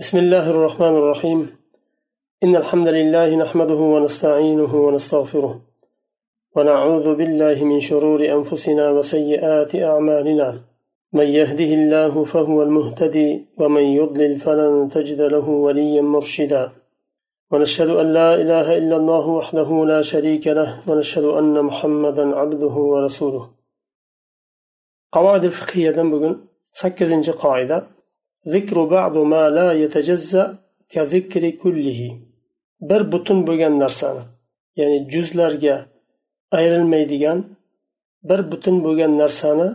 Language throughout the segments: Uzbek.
بسم الله الرحمن الرحيم. إن الحمد لله نحمده ونستعينه ونستغفره ونعوذ بالله من شرور أنفسنا وسيئات أعمالنا. من يهده الله فهو المهتدي ومن يضلل فلن تجد له وليا مرشدا. ونشهد أن لا إله إلا الله وحده لا شريك له ونشهد أن محمدا عبده ورسوله. قواعد الفقهية بقول سكز قاعدة. ذكر بعض ما لا يتجزأ كذكر كله bir butun bo'lgan narsani ya'ni juzlarga ayrilmaydigan bir butun bo'lgan narsani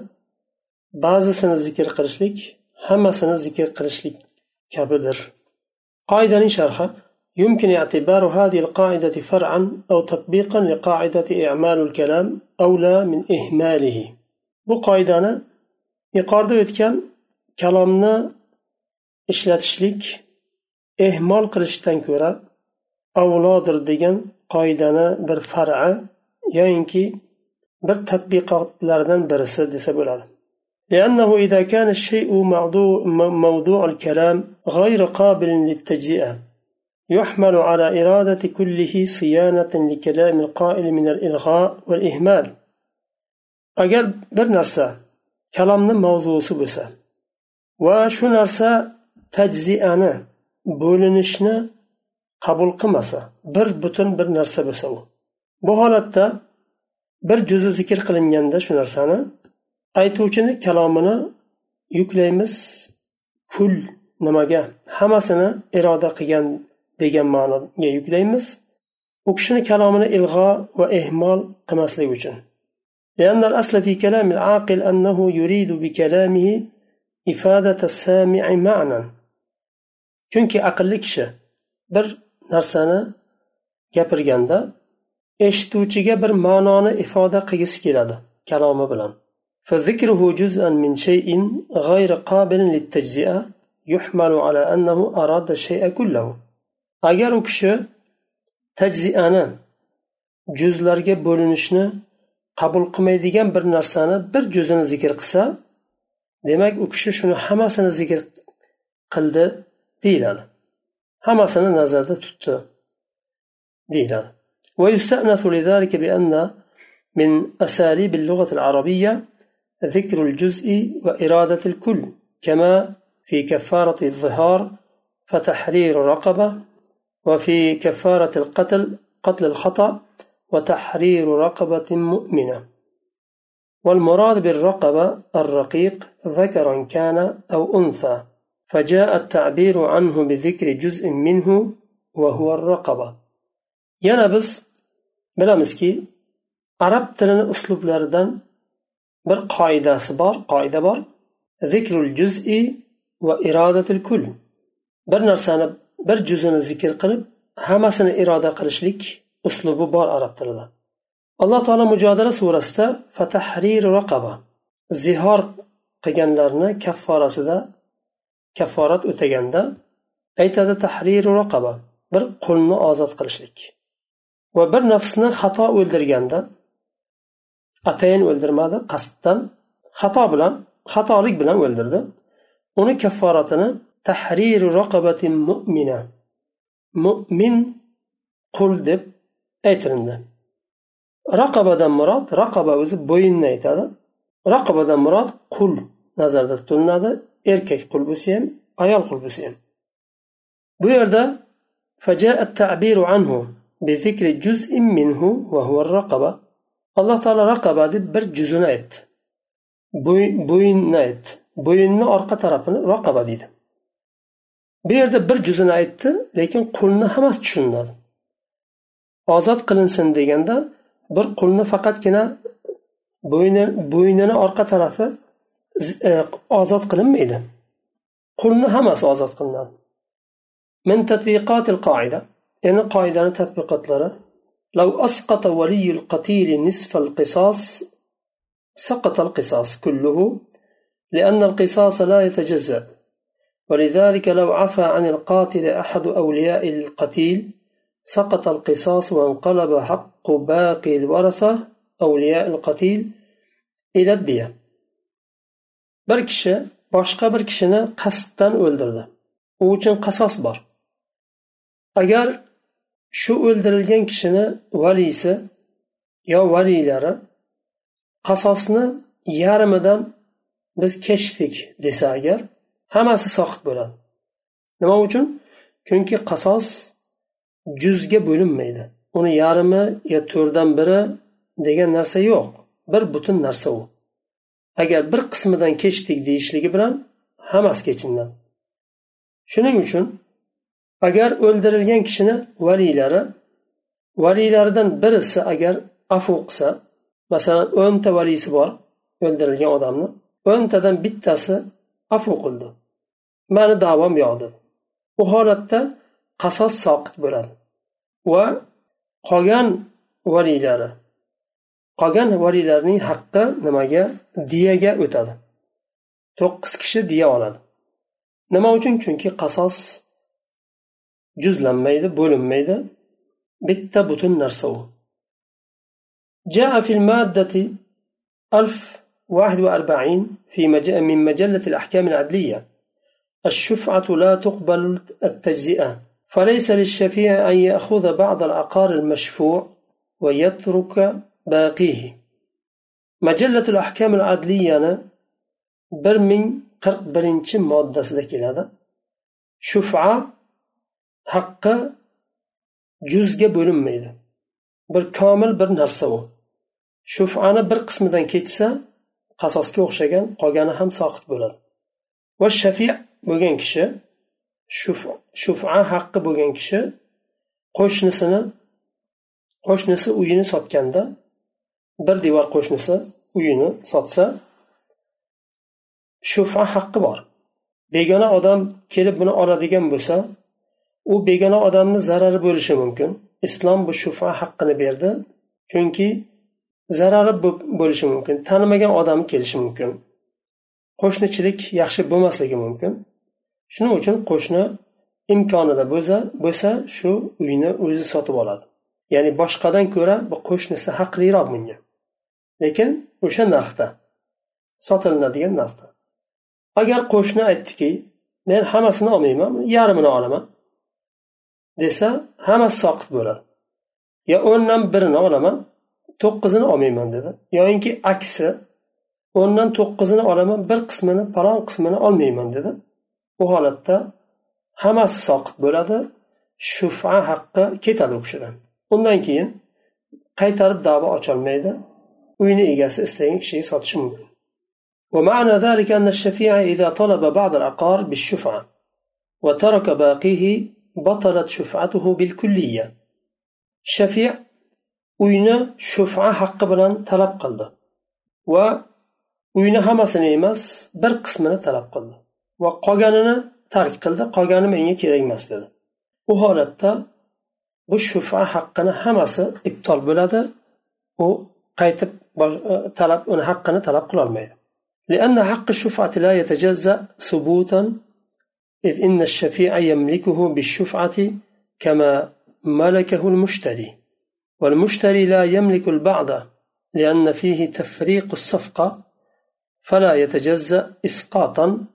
ba'zisini zikr qilishlik hammasini zikr qilishlik kabidir qoidaning sharhi يمكن اعتبار هذه القاعدة فرعا أو تطبيقا لقاعدة إعمال الكلام أولى من إهماله bu qoidani yuqorida o'tgan kalomni ishlatishlik ehmol qilishdan ko'ra avlodir degan qoidani bir far'i yoyinki bir tadbiqotlardan birisi desa bo'ladi لأنه إذا كان الشيء موضوع, موضوع الكلام غير قابل للتجزئة يحمل على إرادة كله صيانة لكلام القائل من الإلغاء والإهمال agar bir narsa kalomni mavzusi bo'lsa va shu narsa tajziani bo'linishni qabul qilmasa bir butun bir narsa bo'lsa u bu holatda bir juzi zikr qilinganda shu narsani aytuvchini kalomini yuklaymiz kul nimaga hammasini iroda qilgan degan ma'noga yuklaymiz u kishini kalomini ilg'o va ehmol qilmaslik uchun لأن الأصل في كلام العاقل أنه يريد بكلامه إفادة السامع معنى chunki aqlli kishi bir narsani gapirganda eshituvchiga bir ma'noni ifoda qilgisi keladi kalomi bilan فذكره جزءا من شيء غير قابل للتجزئة يحمل على أنه أراد الشيء كله agar u kishi tajziani juzlarga bo'linishni qabul qilmaydigan bir narsani bir juzini zikr qilsa demak u kishi shuni hammasini zikr qildi deyiladi. Hammasini nazarda tutdi deyiladi. ويستأنف لذلك بأن من أساليب اللغة العربية ذكر الجزء وإرادة الكل كما في كفارة الظهار فتحرير رقبة وفي كفارة القتل قتل الخطأ وتحرير رقبة مؤمنة والمراد بالرقبة الرقيق ذكرا كان أو أنثى فجاء التعبير عنه بذكر جزء منه وهو الرقبة yana biz bilamizki arab tilini uslublaridan bir qoidasi bor qoida bor zikrul juz'i va irodatil kul bir narsani bir juzini zikr qilib hammasini iroda qilishlik uslubi bor arab tilida alloh taolo mujodala surasida fatahrir raqaba zihor qilganlarni kafforasida kafforat o'taganda aytadi tahriru raqaba bir qulni ozod qilishlik. Va bir nafsni xato o'ldirganda atayin o'ldirmadi qasddan xato bilan xatolik bilan o'ldirdi. Uni kafforatini tahriru raqabatin mu'mina mo'min qul deb aytilindi. Raqabadan murod raqaba o'zi bo'yinni aytadi. Raqabadan murod qul nazarda tutiladi. erkak qulbusi ham ayol qulbusi ham. Bu yerda alloh taolo raqaba deb bir juzini aytdi. Bo'yinni aytdi. Bo'yinni orqa tarafini raqaba deydi. Bu yerda bir juzini aytdi lekin qulni hammasi tushuniladi. Ozod qilinsin deganda bir qulni faqatgina bo'yni bo'ynini orqa tarafi ozod qilinmaydi qulni hammasi ozod qilinadi من تطبيقات القاعدة؟ إن قاعدة تطبيقات لها لو أسقط ولي القتيل نصف القصاص سقط القصاص كله لأن القصاص لا يتجزأ. ولذلك لو عفى عن القاتل أحد أولياء القتيل سقط القصاص وانقلب حق باقي الورثة أولياء القتيل إلى الدية. Bir kishi boshqa bir kishini qasddan o'ldirdi. U uchun qasos bor. Agar shu o'ldirilgan kishini valiysi yo valiylari qasosni yarmidan biz kechdik desa agar hammasi soqit bo'ladi. Nima uchun? Chunki qasos juzga bo'linmaydi. Uni yarmi yo to'rtdan biri degan narsa yo'q. Bir butun narsa u. agar bir qismidan kechdik deyishligi bilan hammasi kechinadi shuning uchun agar o'ldirilgan kishini valiylari valiylaridan birisi agar afu qilsa masalan o'nta valisi bor o'ldirilgan odamni o'ntadan bittasi afu qildi. Mani davom yo'q dedi bu holatda qasos soqit bo'ladi va qolgan valiylari qolgan valiylarning haqqi nimaga diyaga o'tadi to'qqiz kishi diya oladi nima uchun chunki qasos juzlanmaydi bo'linmaydi bitta butun narsa u جاء في المادة 1041 في من مجلة الأحكام العدلية الشفعة لا تقبل التجزئة فليس للشفيع أن يأخذ بعض العقار المشفوع ويترك baqiy majallatul ahkamul adliyani bir ming qirq birinchi moddasida keladi. Shufa haqqi juzga bo'linmaydi. Bir komil bir narsa u. Shufani bir qismidan ketsa qasosga o'xshagan qolgani ham soqit bo'ladi. Va shafi bo'lgan kishi shufa şuf, haqqi bo'lgan kishi qo'shnisini qo'shnisi uyini sotganda bir devor qo'shnisi uyini sotsa shufa haqqi bor. Begona odam kelib buni oladigan bo'lsa u begona odamni zarari bo'lishi mumkin. Islom bu shufa haqqini berdi chunki zarari bo'lishi mumkin. Tanimagan odam kelishi mumkin. Qo'shnichilik yaxshi bo'lmasligi mumkin. Shuning uchun qo'shni imkonida bo'lsa bo'lsa shu uyni o'zi sotib oladi. Ya'ni boshqadan ko'ra bu qo'shnisi haqliroq bunga. Lekin o'sha narxda sotilinadigan narxda agar qo'shni aytdiki men hammasini olmayman yarmini olaman desa hammasi soqit bo'ladi. Yo o'ndan birini olaman to'qqizini olmayman dedi. Yoyinki aksi o'ndan to'qqizini olaman bir qismini falon qismini olmayman dedi. U holatda hammasi soqit bo'ladi. Shufa haqqi ketadi u kishidan. Undan keyin qaytarib davo ocholmaydi. uyni egasi istagan kishiga sotishi mumkin ومعنى ذلك أن الشفيع إذا طلب بعض العقار بالشفعة وترك باقيه بطلت شفعته بالكلية شفيع uyni shufa haqqi bilan talab qildi va uyni hammasini emas bir qismini talab qildi va qolganini tark qildi qolgani menga kerak emas dedi u holatda bu shufa haqqini hammasi ibtol bo'ladi u qaytib talab uni haqqini talab qilolmaydi لأن حق الشفعة لا يتجزأ ثبوتا إذ إن الشفيع يملكه بالشفعة كما ملكه المشتري. والمشتري لا يملك البعض لأن فيه تفريق الصفقة فلا يتجزأ إسقاطا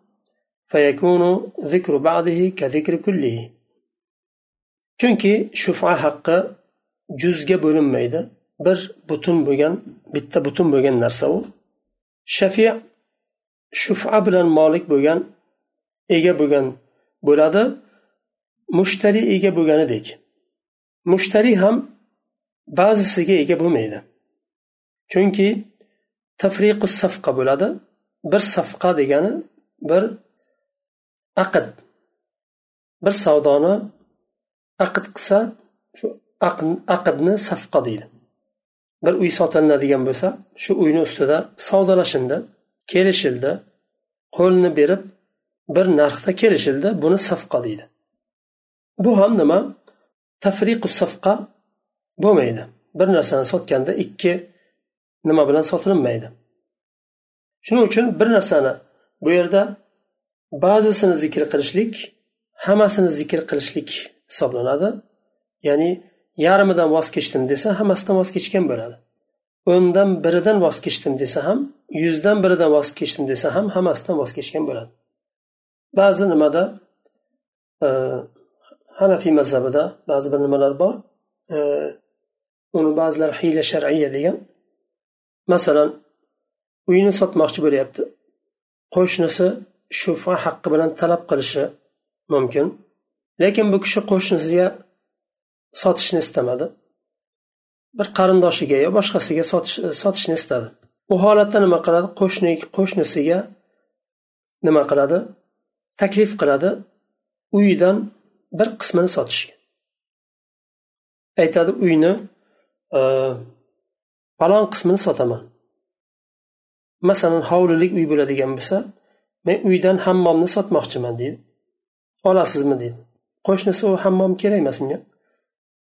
فيكون ذكر بعضه كذكر كله. chunki shufa haqqi juzga bo'linmaydi bir butun bo'lgan bitta butun bo'lgan narsa u. Shafiya shufa bilan molik bo'lgan ega bo'lgan bo'ladi. Mushtari ega bo'lganidek. Mushtari ham ba'zisiga ega bo'lmaydi. Chunki tafriqu safqa bo'ladi. Bir safqa degani bir aqd. Bir savdoni aqd qilsa shu aqdni safqa deydi. Bir uy sotilinadigan bo'lsa shu uyni ustida savdolashildi kelishildi qo'lni berib bir narxda kelishildi buni safqa deydi. Bu ham nima? Tafriqu safqa bo'lmaydi. Bir narsani sotganda ikki nima bilan sotilinmaydi. Shuning uchun bir narsani bu yerda ba'zisini zikr qilishlik hammasini zikr qilishlik hisoblanadi. Ya'ni yarmidan voz kechdim desa hammasidan voz kechgan bo'ladi. O'ndan biridan voz kechdim desa ham yuzdan biridan voz kechdim desa ham hammasidan voz kechgan bo'ladi. Ba'zi nimada e, hanafiy mazhabida ba'zi bir nimalar bor. E, uni ba'zilar hiyla shar'iya degan. Masalan uyini sotmoqchi bo'lyapti. Qo'shnisi shufa haqqi bilan talab qilishi mumkin. Lekin bu kishi qo'shnisiga sotishni istamadi. Bir qarindoshiga yo boshqasiga sotishni istadi. U holatda nima qiladi? Qo'shni qo'shnisiga nima qiladi? Taklif qiladi. Uyidan bir qismini sotishga. Aytadi uyni e, falon qismini sotaman. Masalan hovlilik uy bo'ladigan bo'lsa men uydan hammomni sotmoqchiman deydi. Olasizmi deydi. Qo'shnisi u hammom kerak emas unga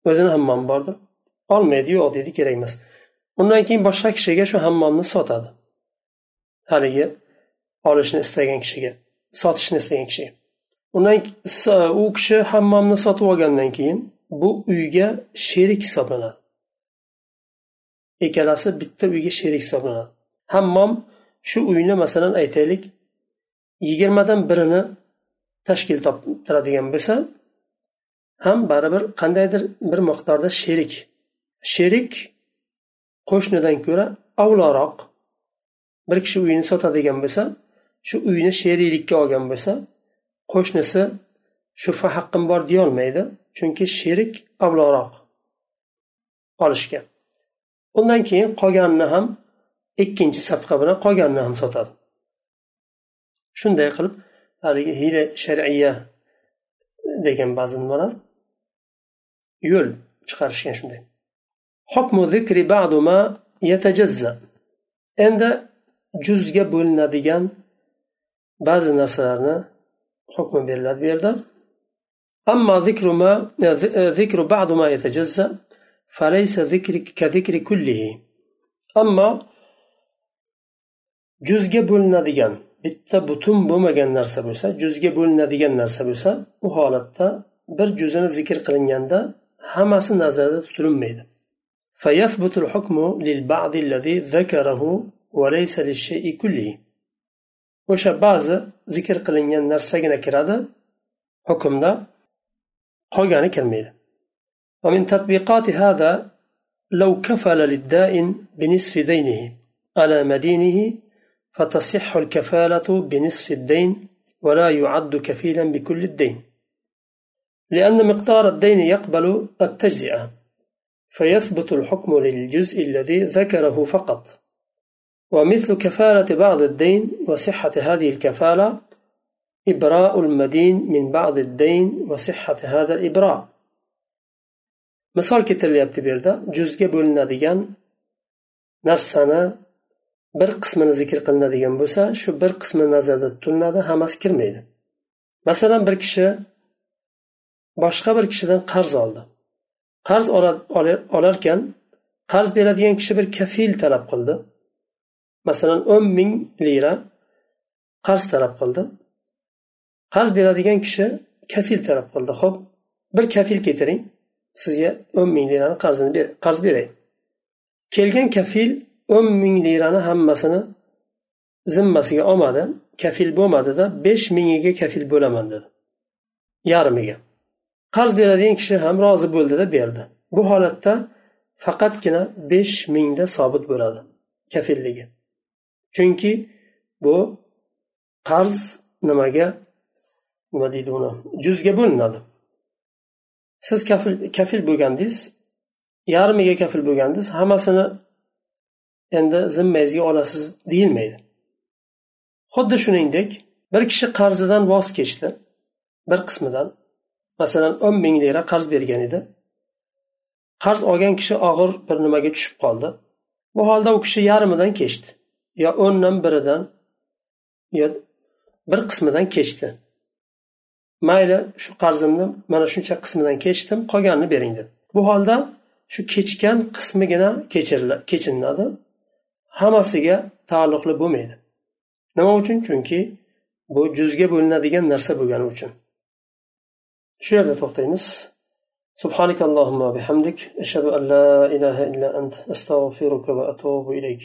o'zini hammomi bordir. Olmaydi yo'q deydi kerak emas. Undan keyin boshqa kishiga shu hammomni sotadi. Haligi olishni istagan kishiga sotishni istagan kishiga. Undan u kishi hammomni sotib olgandan keyin bu uyga sherik hisoblanadi. Ikkalasi bitta uyga sherik hisoblanadi. Hammom shu uyni masalan aytaylik yigirmadan birini tashkil toptiradigan bo'lsa ham baribir qandaydir bir miqdorda sherik. Sherik qo'shnidan ko'ra avloroq. Bir kishi uyini sotadigan bo'lsa shu uyni sheriklikka olgan bo'lsa qo'shnisi shufa haqqim bor deyolmaydi chunki sherik avloroq olishga. Undan keyin qolganini ham ikkinchi safqa bilan qolganini ham sotadi. Shunday qilib haligi hiyla shar'iya degan ba'zi nimalar yo'l chiqarishgan shunday endi juzga bo'linadigan ba'zi narsalarni hukmi beriladi bu yerda أما ذكر ما ذكر بعض ما يتجزأ فليس ذكر كذكر كله أما juzga bo'linadigan bitta butun bo'lmagan narsa bo'lsa juzga bo'linadigan narsa bo'lsa u holatda bir juzini zikr qilinganda hammasi nazarda tutilmaydi فيثبت الحكم للبعض الذي ذكره وليس للشيء كله o'sha ba'zi zikr qilingan narsagina kiradi hukmda qolgani kirmaydi ومن تطبيقات هذا لو كفل للدائن بنصف دينه على مدينه فتصح الكفالة بنصف الدين ولا يعد كفيلا بكل الدين. لأن مقدار الدين يقبل التجزئة فيثبت الحكم للجزء الذي ذكره فقط. ومثل كفالة بعض الدين وصحة هذه الكفالة إبراء المدين من بعض الدين وصحة هذا الإبراء. misol keltirilyapti bu yerda juzga bo'linadigan narsani bir qismini zikr qilinadigan bo'lsa shu bir qismi nazarda tutiladi hammasi kirmaydi. Masalan bir kishi boshqa bir kishidan qarz oldi. Qarz olarkan qarz beradigan kishi bir kafil talab qildi. Masalan o'n ming lira qarz talab qildi. Qarz beradigan kishi kafil talab qildi. Ho'p bir kafil keltiring sizga o'n ming lirani qarzini qarz beray. Kelgan kafil o'n ming lirani hammasini zimmasiga olmadi. Kafil bo'lmadida besh mingiga kafil bo'laman dedi. Yarmiga. Qarz beradigan kishi ham rozi bo'ldida berdi. Bu holatda faqatgina besh mingda sobit bo'ladi kafilligi. Chunki bu qarz nimaga? Nima deydi uni? Juzga bo'linadi. Siz kafil kafil bo'lgandingiz yarmiga kafil bo'lgandingiz hammasini endi zimmangizga olasiz deyilmaydi. Xuddi shuningdek bir kishi qarzidan voz kechdi. Bir qismidan. Masalan o'n ming lira qarz bergan edi. Qarz olgan kishi og'ir bir nimaga tushib qoldi. Bu holda u kishi yarmidan kechdi yo o'ndan biridan yo bir qismidan kechdi. Mayli shu qarzimni mana shuncha qismidan kechdim qolganini bering dedi. Bu holda shu kechgan qismigina kechiriladi hammasiga taalluqli bo'lmaydi nima uchun chunki bu juzga bo'linadigan narsa bo'lgani uchun shu yerda to'xtaymiz سبحانك اللهم وبحمدك أشهد أن لا إله إلا أنت أستغفرك وأتوب إليك